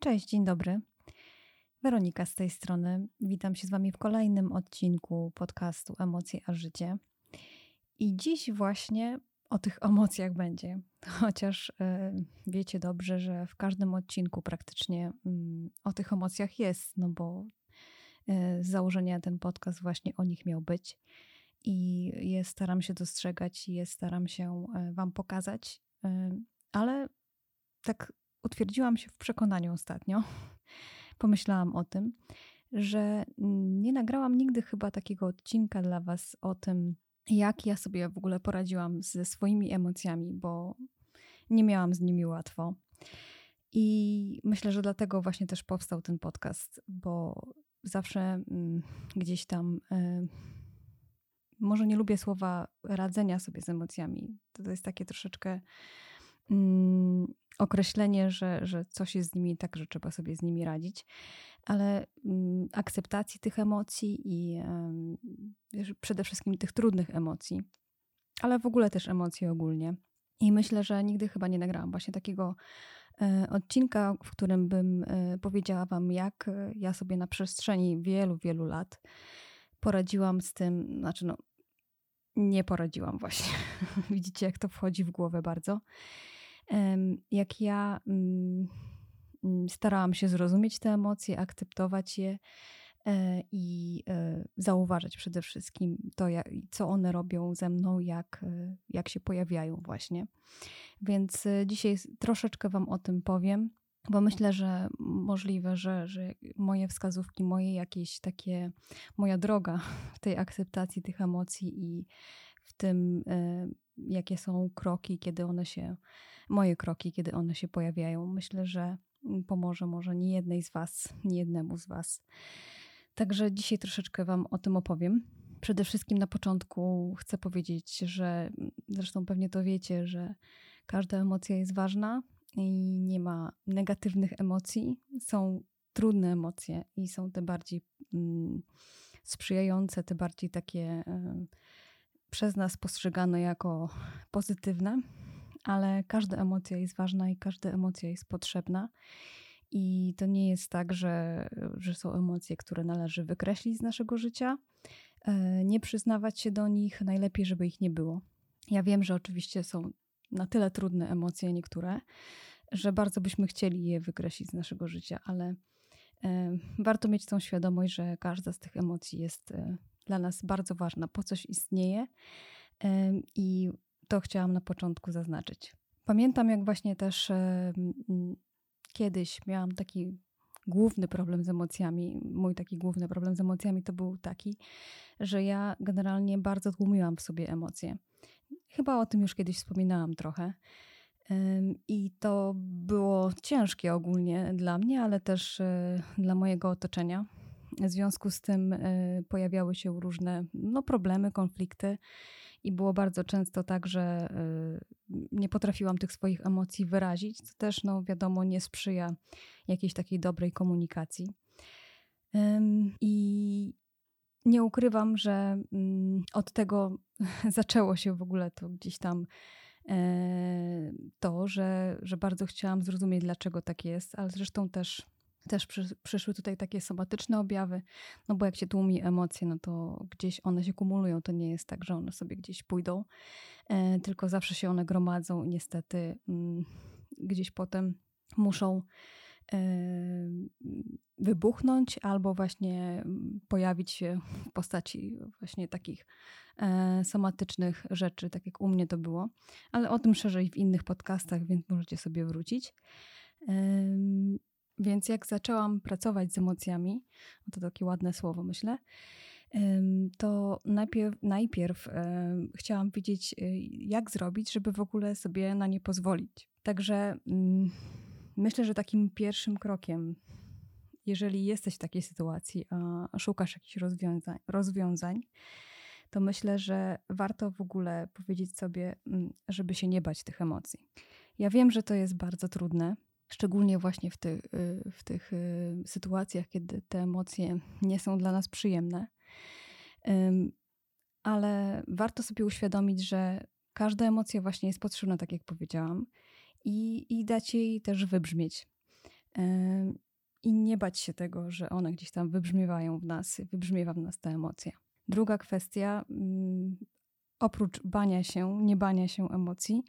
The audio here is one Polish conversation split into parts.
Cześć, dzień dobry. Weronika z tej strony. Witam się z Wami w kolejnym odcinku podcastu Emocje a Życie. I dziś właśnie o tych emocjach będzie. Chociaż y, wiecie dobrze, że w każdym odcinku praktycznie y, o tych emocjach jest, no bo y, z założenia ten podcast właśnie o nich miał być. I je staram się dostrzegać, je staram się e, Wam pokazać, ale tak utwierdziłam się w przekonaniu ostatnio, pomyślałam o tym, że nie nagrałam nigdy chyba takiego odcinka dla Was o tym, jak ja sobie w ogóle poradziłam ze swoimi emocjami, bo nie miałam z nimi łatwo. I myślę, że dlatego właśnie też powstał ten podcast, bo zawsze mm, gdzieś tam. Y, może nie lubię słowa radzenia sobie z emocjami. To jest takie troszeczkę mm, określenie, że, że coś jest z nimi tak, że trzeba sobie z nimi radzić, ale mm, akceptacji tych emocji i y, przede wszystkim tych trudnych emocji, ale w ogóle też emocji ogólnie. I myślę, że nigdy chyba nie nagrałam właśnie takiego y, odcinka, w którym bym y, powiedziała Wam, jak ja sobie na przestrzeni wielu, wielu lat poradziłam z tym, znaczy no, nie poradziłam właśnie. Widzicie, jak to wchodzi w głowę bardzo. Jak ja mm, mm, starałam się zrozumieć te emocje, akceptować je e, i e, zauważyć przede wszystkim to, co one robią ze mną, jak, e, jak się pojawiają właśnie. Więc dzisiaj troszeczkę Wam o tym powiem bo myślę, że możliwe, że, że moje wskazówki, moje jakieś takie, moja droga w tej akceptacji tych emocji i w tym, jakie są kroki, kiedy one się, moje kroki, kiedy one się pojawiają, myślę, że pomoże może nie jednej z Was, nie jednemu z Was. Także dzisiaj troszeczkę Wam o tym opowiem. Przede wszystkim na początku chcę powiedzieć, że zresztą pewnie to wiecie, że każda emocja jest ważna, i nie ma negatywnych emocji. Są trudne emocje i są te bardziej mm, sprzyjające, te bardziej takie y, przez nas postrzegane jako pozytywne, ale każda emocja jest ważna i każda emocja jest potrzebna. I to nie jest tak, że, że są emocje, które należy wykreślić z naszego życia, y, nie przyznawać się do nich, najlepiej, żeby ich nie było. Ja wiem, że oczywiście są na tyle trudne emocje niektóre, że bardzo byśmy chcieli je wykreślić z naszego życia, ale e, warto mieć tą świadomość, że każda z tych emocji jest e, dla nas bardzo ważna, po coś istnieje e, i to chciałam na początku zaznaczyć. Pamiętam, jak właśnie też kiedyś miałam taki główny problem z emocjami. Mój taki główny problem z emocjami to był taki, że ja generalnie bardzo tłumiłam w sobie emocje. Chyba o tym już kiedyś wspominałam trochę. I to było ciężkie ogólnie dla mnie, ale też e, dla mojego otoczenia. W związku z tym e, pojawiały się różne no, problemy, konflikty, i było bardzo często tak, że e, nie potrafiłam tych swoich emocji wyrazić, co też, no, wiadomo, nie sprzyja jakiejś takiej dobrej komunikacji. I nie ukrywam, że mm, od tego zaczęło się w ogóle to gdzieś tam e, to, że, że bardzo chciałam zrozumieć, dlaczego tak jest, ale zresztą też, też przyszły tutaj takie somatyczne objawy, no bo jak się tłumi emocje, no to gdzieś one się kumulują, to nie jest tak, że one sobie gdzieś pójdą, e, tylko zawsze się one gromadzą i niestety mm, gdzieś potem muszą wybuchnąć albo właśnie pojawić się w postaci właśnie takich e, somatycznych rzeczy, tak jak u mnie to było. Ale o tym szerzej w innych podcastach, więc możecie sobie wrócić. Więc jak zaczęłam pracować z emocjami, to takie ładne słowo myślę, to najpierw, najpierw chciałam wiedzieć, y, jak zrobić, żeby w ogóle sobie na nie pozwolić. Także mm, Myślę, że takim pierwszym krokiem, jeżeli jesteś w takiej sytuacji, a szukasz jakichś rozwiązań, rozwiązań to myślę, że warto w ogóle powiedzieć sobie, mm, żeby się nie bać tych emocji. Ja wiem, że to jest bardzo trudne, szczególnie właśnie w, ty, y, w tych y, sytuacjach, kiedy te emocje nie są dla nas przyjemne. Ale warto sobie uświadomić, że każda emocja właśnie jest potrzebna, tak jak powiedziałam, i, i dać jej też wybrzmieć. i nie bać się tego, że one gdzieś tam wybrzmiewają w nas, wybrzmiewa w nas ta emocja. Druga kwestia, mm, oprócz bania się, nie bania się emocji,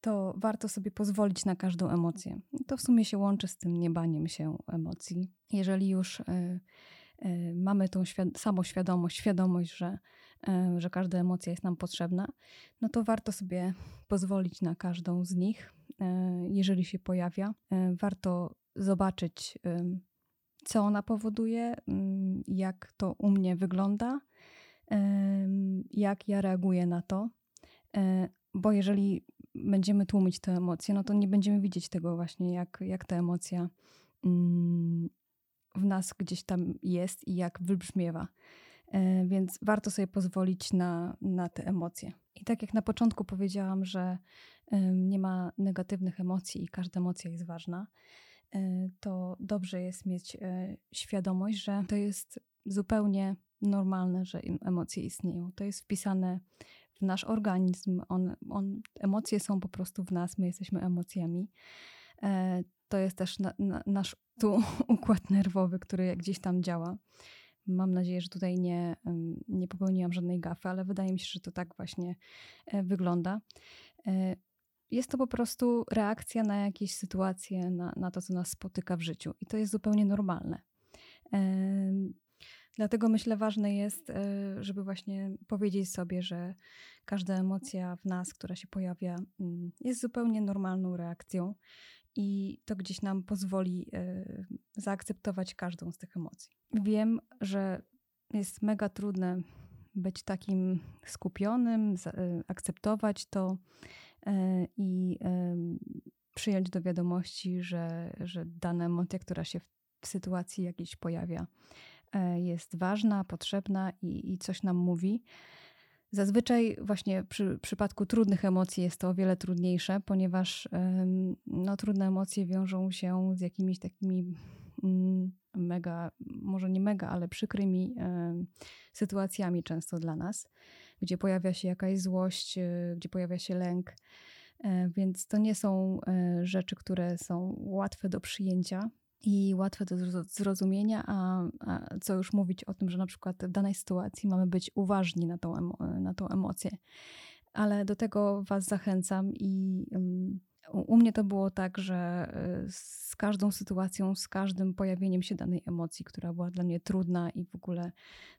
to warto sobie pozwolić na każdą emocję. To w sumie się łączy z tym niebaniem się emocji. Jeżeli już y, y, mamy tą świad- samoświadomość, świadomość, że, y, że każda emocja jest nam potrzebna, no to warto sobie pozwolić na każdą z nich, jeżeli się pojawia. Warto zobaczyć, co ona powoduje, jak to u mnie wygląda, jak ja reaguję na to. Bo jeżeli będziemy tłumić te emocje, no to nie będziemy widzieć tego właśnie, jak, jak ta emocja w nas gdzieś tam jest i jak wybrzmiewa. E, więc warto sobie pozwolić na, na te emocje. I tak jak na początku powiedziałam, że nie ma negatywnych emocji i każda emocja jest ważna, e, to dobrze jest mieć e, świadomość, że to jest zupełnie normalne, że emocje istnieją. To jest wpisane w nasz organizm. On, on, emocje są po prostu w nas, my jesteśmy emocjami. To jest też na, na, nasz tu układ nerwowy, który gdzieś tam działa. Mam nadzieję, że tutaj nie, nie popełniłam żadnej gafy, ale wydaje mi się, że to tak właśnie e, wygląda. E, jest to po prostu reakcja na jakieś sytuacje, na, na to, co nas spotyka w życiu, i to jest zupełnie normalne. Dlatego myślę, ważne jest, e, żeby właśnie powiedzieć sobie, że każda emocja w nas, która się pojawia, mm, jest zupełnie normalną reakcją i to gdzieś nam pozwoli y, zaakceptować każdą z tych emocji. Wiem, że jest mega trudne być takim skupionym, y, akceptować to i przyjąć do wiadomości, że, że dana emocja, która się w sytuacji jakiejś pojawia, jest ważna, potrzebna i, i coś nam mówi. Zazwyczaj właśnie przy przypadku trudnych emocji jest to o wiele trudniejsze, ponieważ no, trudne emocje wiążą się z jakimiś takimi mm, mega, może nie mega, ale przykrymi sytuacjami często dla nas, gdzie pojawia się jakaś złość, e, gdzie pojawia się lęk. E, więc to nie są e, rzeczy, które są łatwe do przyjęcia i łatwe do zrozumienia, a, a, co już mówić o tym, że na przykład w danej sytuacji mamy być uważni na tą, na tą emocję. Ale do tego Was zachęcam i um, u mnie to było tak, że y, z każdą sytuacją, z każdym pojawieniem się danej emocji, która była dla mnie trudna i w ogóle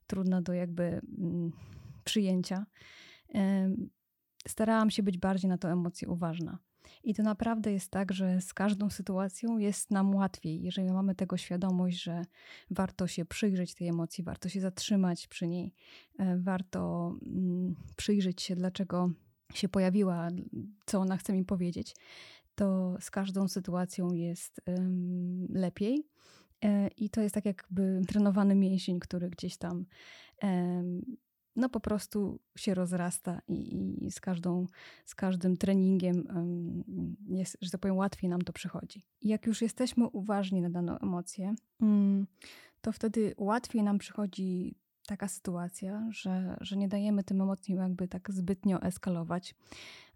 trudna do jakby um, przyjęcia, starałam się być bardziej na tę emocję uważna. I to naprawdę jest tak, że z każdą sytuacją jest nam łatwiej, jeżeli mamy tego świadomość, że warto się przyjrzeć tej emocji, warto się zatrzymać przy niej, e, warto mm, przyjrzeć się, dlaczego się pojawiła, co ona chce mi powiedzieć, to z każdą sytuacją jest lepiej. E, I to jest tak jakby trenowany mięsień, który gdzieś tam no po prostu się rozrasta i, i, z, każdą, z każdym treningiem jest, że tak powiem, łatwiej nam to przychodzi. I jak już jesteśmy uważni na daną emocję, mm, to wtedy łatwiej nam przychodzi taka sytuacja, że, że nie dajemy tym emocjom jakby tak zbytnio eskalować.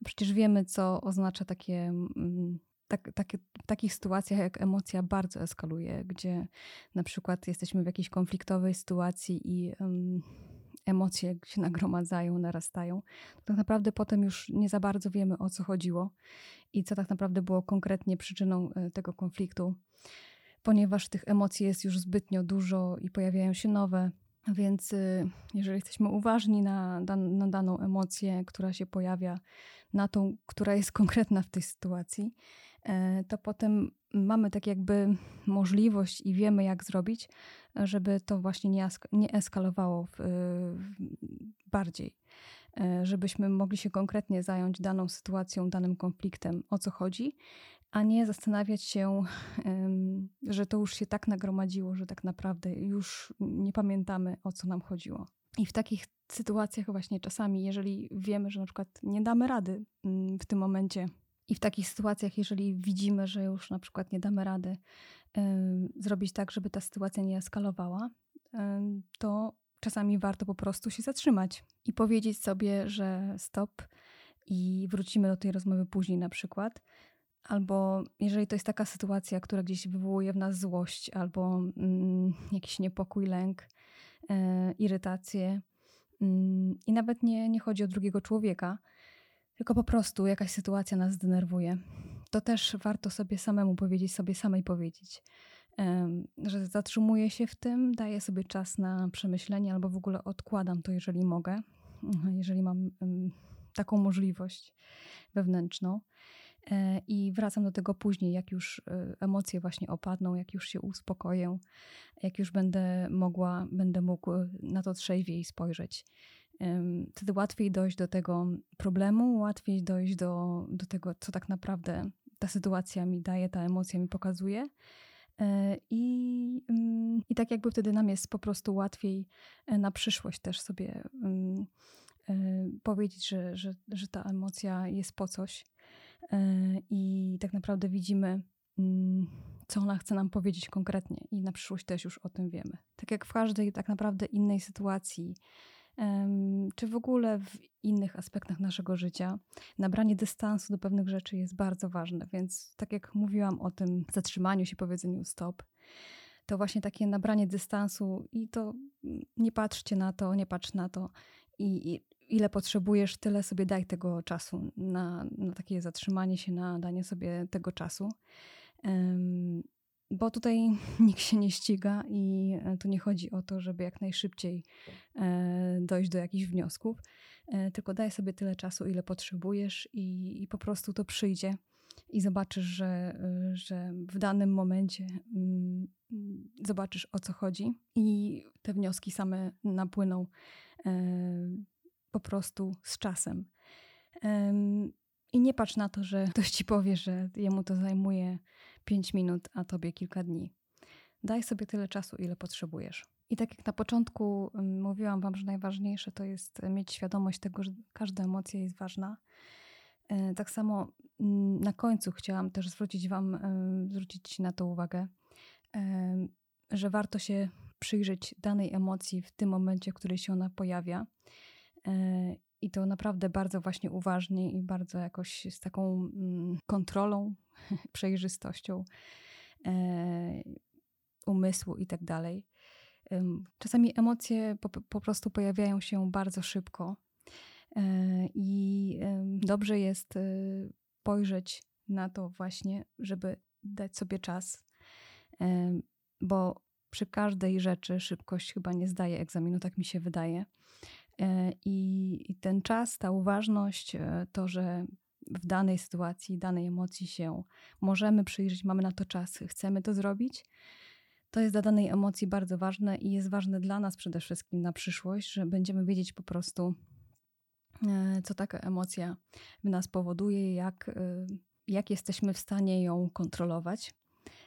Przecież wiemy, co oznacza takie mm, tak, takie, w takich sytuacjach, jak emocja bardzo eskaluje, gdzie na przykład jesteśmy w jakiejś konfliktowej sytuacji i um, emocje się nagromadzają, narastają, to tak naprawdę potem już nie za bardzo wiemy o co chodziło i co tak naprawdę było konkretnie przyczyną e, tego konfliktu, ponieważ tych emocji jest już zbytnio dużo i pojawiają się nowe. Więc y, jeżeli jesteśmy uważni na, na daną emocję, która się pojawia, na tą, która jest konkretna w tej sytuacji, e, to potem mamy tak jakby możliwość i wiemy, jak zrobić, żeby to właśnie nie, nie eskalowało w, w bardziej. E, żebyśmy mogli się konkretnie zająć daną sytuacją, danym konfliktem, o co chodzi, a nie zastanawiać się, że to już się tak nagromadziło, że tak naprawdę już nie pamiętamy, o co nam chodziło. I w takich sytuacjach właśnie czasami, jeżeli wiemy, że na przykład nie damy rady mm, w tym momencie i w takich sytuacjach, jeżeli widzimy, że już na przykład nie damy rady zrobić tak, żeby ta sytuacja nie eskalowała, to czasami warto po prostu się zatrzymać i powiedzieć sobie, że stop i wrócimy do tej rozmowy później na przykład, Albo jeżeli to jest taka sytuacja, która gdzieś wywołuje w nas złość, albo mm, jakiś niepokój, lęk, e, irytację. Mm, I nawet nie, nie chodzi o drugiego człowieka, tylko po prostu jakaś sytuacja nas denerwuje. To też warto sobie samemu powiedzieć, sobie samej powiedzieć, że zatrzymuję się w tym, daję sobie czas na przemyślenie albo w ogóle odkładam to, jeżeli mogę, jeżeli mam taką możliwość wewnętrzną. E, I wracam do tego później, jak już e, emocje właśnie opadną, jak już się uspokoję, jak już będę mogła, będę mógł na to trzeźwiej spojrzeć. Wtedy łatwiej dojść do tego problemu, łatwiej dojść do, do tego, co tak naprawdę ta sytuacja mi daje, ta emocja mi pokazuje. E, I, mm, I tak jakby wtedy nam jest po prostu łatwiej na przyszłość też sobie mm, powiedzieć, że, że, że ta emocja jest po coś E, i tak naprawdę widzimy, mm, co ona chce nam powiedzieć konkretnie, i na przyszłość też już o tym wiemy. Tak jak w każdej tak naprawdę innej sytuacji, czy w ogóle w innych aspektach naszego życia, nabranie dystansu do pewnych rzeczy jest bardzo ważne. Więc, tak jak mówiłam o tym zatrzymaniu się, powiedzeniu stop, to właśnie takie nabranie dystansu i to mm, nie patrzcie na to, nie patrz na to. I, i ile potrzebujesz, tyle sobie daj tego czasu na, na takie zatrzymanie się, na danie sobie tego czasu. Bo tutaj nikt się nie ściga i e, tu nie chodzi o to, żeby jak najszybciej e, dojść do jakichś wniosków, e, tylko daj sobie tyle czasu, ile potrzebujesz i, i po prostu to przyjdzie i zobaczysz, że, że w danym momencie mm, zobaczysz o co chodzi i te wnioski same napłyną po prostu z czasem. I nie patrz na to, że ktoś ci powie, że jemu to zajmuje 5 minut, a tobie kilka dni. Daj sobie tyle czasu, ile potrzebujesz. I tak jak na początku mówiłam Wam, że najważniejsze to jest mieć świadomość tego, że każda emocja jest ważna. E, tak samo mm, na końcu chciałam też zwrócić Wam, zwrócić na to uwagę, że warto się przyjrzeć danej emocji w tym momencie, w którym się ona pojawia E, I to naprawdę bardzo właśnie uważnie i bardzo jakoś z taką mm, kontrolą, przejrzystością e, umysłu i tak dalej. Czasami emocje po, po prostu pojawiają się bardzo szybko e, i dobrze jest spojrzeć na to właśnie, żeby dać sobie czas, bo przy każdej rzeczy szybkość chyba nie zdaje egzaminu, tak mi się wydaje. E, I ten czas, ta uważność, e, to, że w danej sytuacji, danej emocji się możemy przyjrzeć, mamy na to czas, chcemy to zrobić, to jest dla danej emocji bardzo ważne i jest ważne dla nas przede wszystkim na przyszłość, że będziemy wiedzieć po prostu, e, co taka emocja w nas powoduje, jak, jak jesteśmy w stanie ją kontrolować.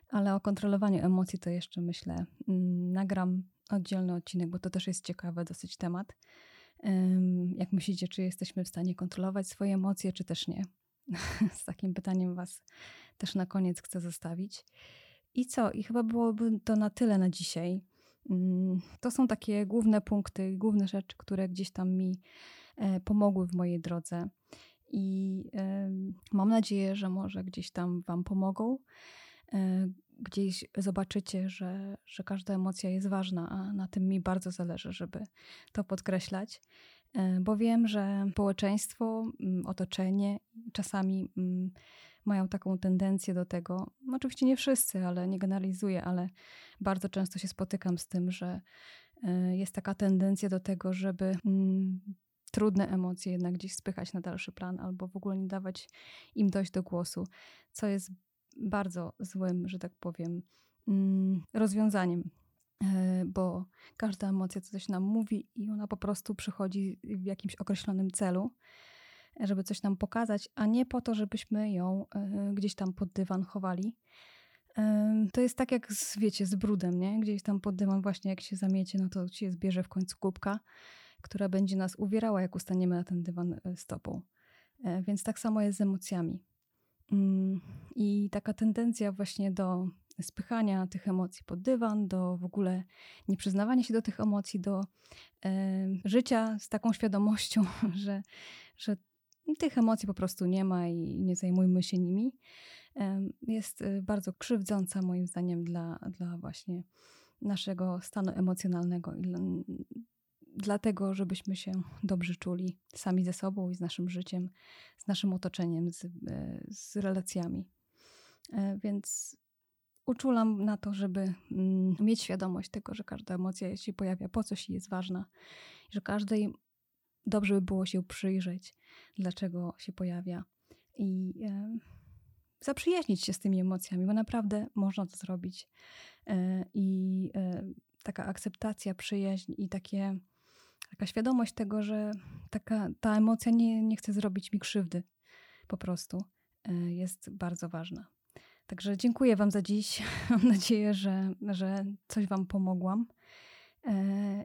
Ale o kontrolowaniu emocji to jeszcze myślę, mm, nagram oddzielny odcinek, bo to też jest ciekawy dosyć temat. Jak myślicie, czy jesteśmy w stanie kontrolować swoje emocje, czy też nie? Z takim pytaniem Was też na koniec chcę zostawić. I co? I chyba byłoby to na tyle na dzisiaj. Mm, to są takie główne punkty, główne rzeczy, które gdzieś tam mi e, pomogły w mojej drodze. I mam nadzieję, że może gdzieś tam Wam pomogą. Gdzieś zobaczycie, że, że każda emocja jest ważna, a na tym mi bardzo zależy, żeby to podkreślać. E, bo wiem, że społeczeństwo, otoczenie czasami mają taką tendencję do tego. Oczywiście nie wszyscy, ale nie generalizuję, ale bardzo często się spotykam z tym, że e, jest taka tendencja do tego, żeby trudne emocje jednak gdzieś spychać na dalszy plan albo w ogóle nie dawać im dojść do głosu, co jest bardzo złym, że tak powiem, mm, rozwiązaniem, e, bo każda emocja coś nam mówi i ona po prostu przychodzi w jakimś określonym celu, żeby coś nam pokazać, a nie po to, żebyśmy ją e, gdzieś tam pod dywan chowali. E, to jest tak jak z, wiecie, z brudem, nie? Gdzieś tam pod dywan właśnie jak się zamiecie, no to się zbierze w końcu kubka, która będzie nas uwierała, jak ustaniemy na ten dywan stopą. Więc tak samo jest z emocjami. Mm, I taka tendencja właśnie do spychania tych emocji pod dywan, do w ogóle nieprzyznawania się do tych emocji, do życia z taką świadomością, że, że tych emocji po prostu nie ma i nie zajmujmy się nimi. Jest y, bardzo krzywdząca moim zdaniem dla, dla właśnie naszego stanu emocjonalnego i dlatego, żebyśmy się dobrze czuli sami ze sobą i z naszym życiem, z naszym otoczeniem, z, e, z relacjami. E, więc uczulam na to, żeby mm, mieć świadomość tego, że każda emocja się pojawia po coś jest ważna, że każdej dobrze by było się przyjrzeć, dlaczego się pojawia i e, zaprzyjaźnić się z tymi emocjami, bo naprawdę można to zrobić. I taka akceptacja, przyjaźń i takie, taka świadomość tego, że taka, ta emocja nie, nie chce zrobić mi krzywdy po prostu e, jest bardzo ważna. Także dziękuję Wam za dziś. Mam nadzieję, że, że coś Wam pomogłam.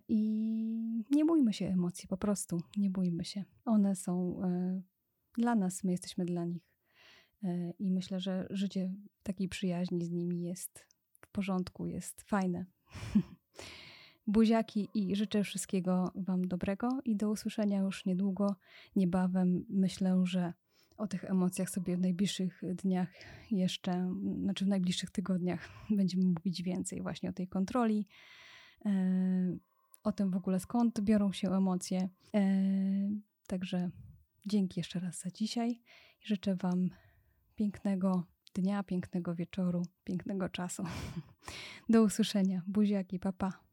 I nie bójmy się emocji, po prostu nie bójmy się. One są dla nas, my jesteśmy dla nich. I myślę, że życie w takiej przyjaźni z nimi jest w porządku, jest fajne. Buziaki i życzę wszystkiego Wam dobrego i do usłyszenia już niedługo, niebawem. Myślę, że o tych emocjach sobie w najbliższych dniach jeszcze, znaczy w najbliższych tygodniach będziemy mówić więcej właśnie o tej kontroli, e, o tym w ogóle skąd biorą się emocje. E, także dzięki jeszcze raz za dzisiaj. Życzę Wam pięknego dnia, pięknego wieczoru, pięknego czasu. Do usłyszenia. Buziaki, papa.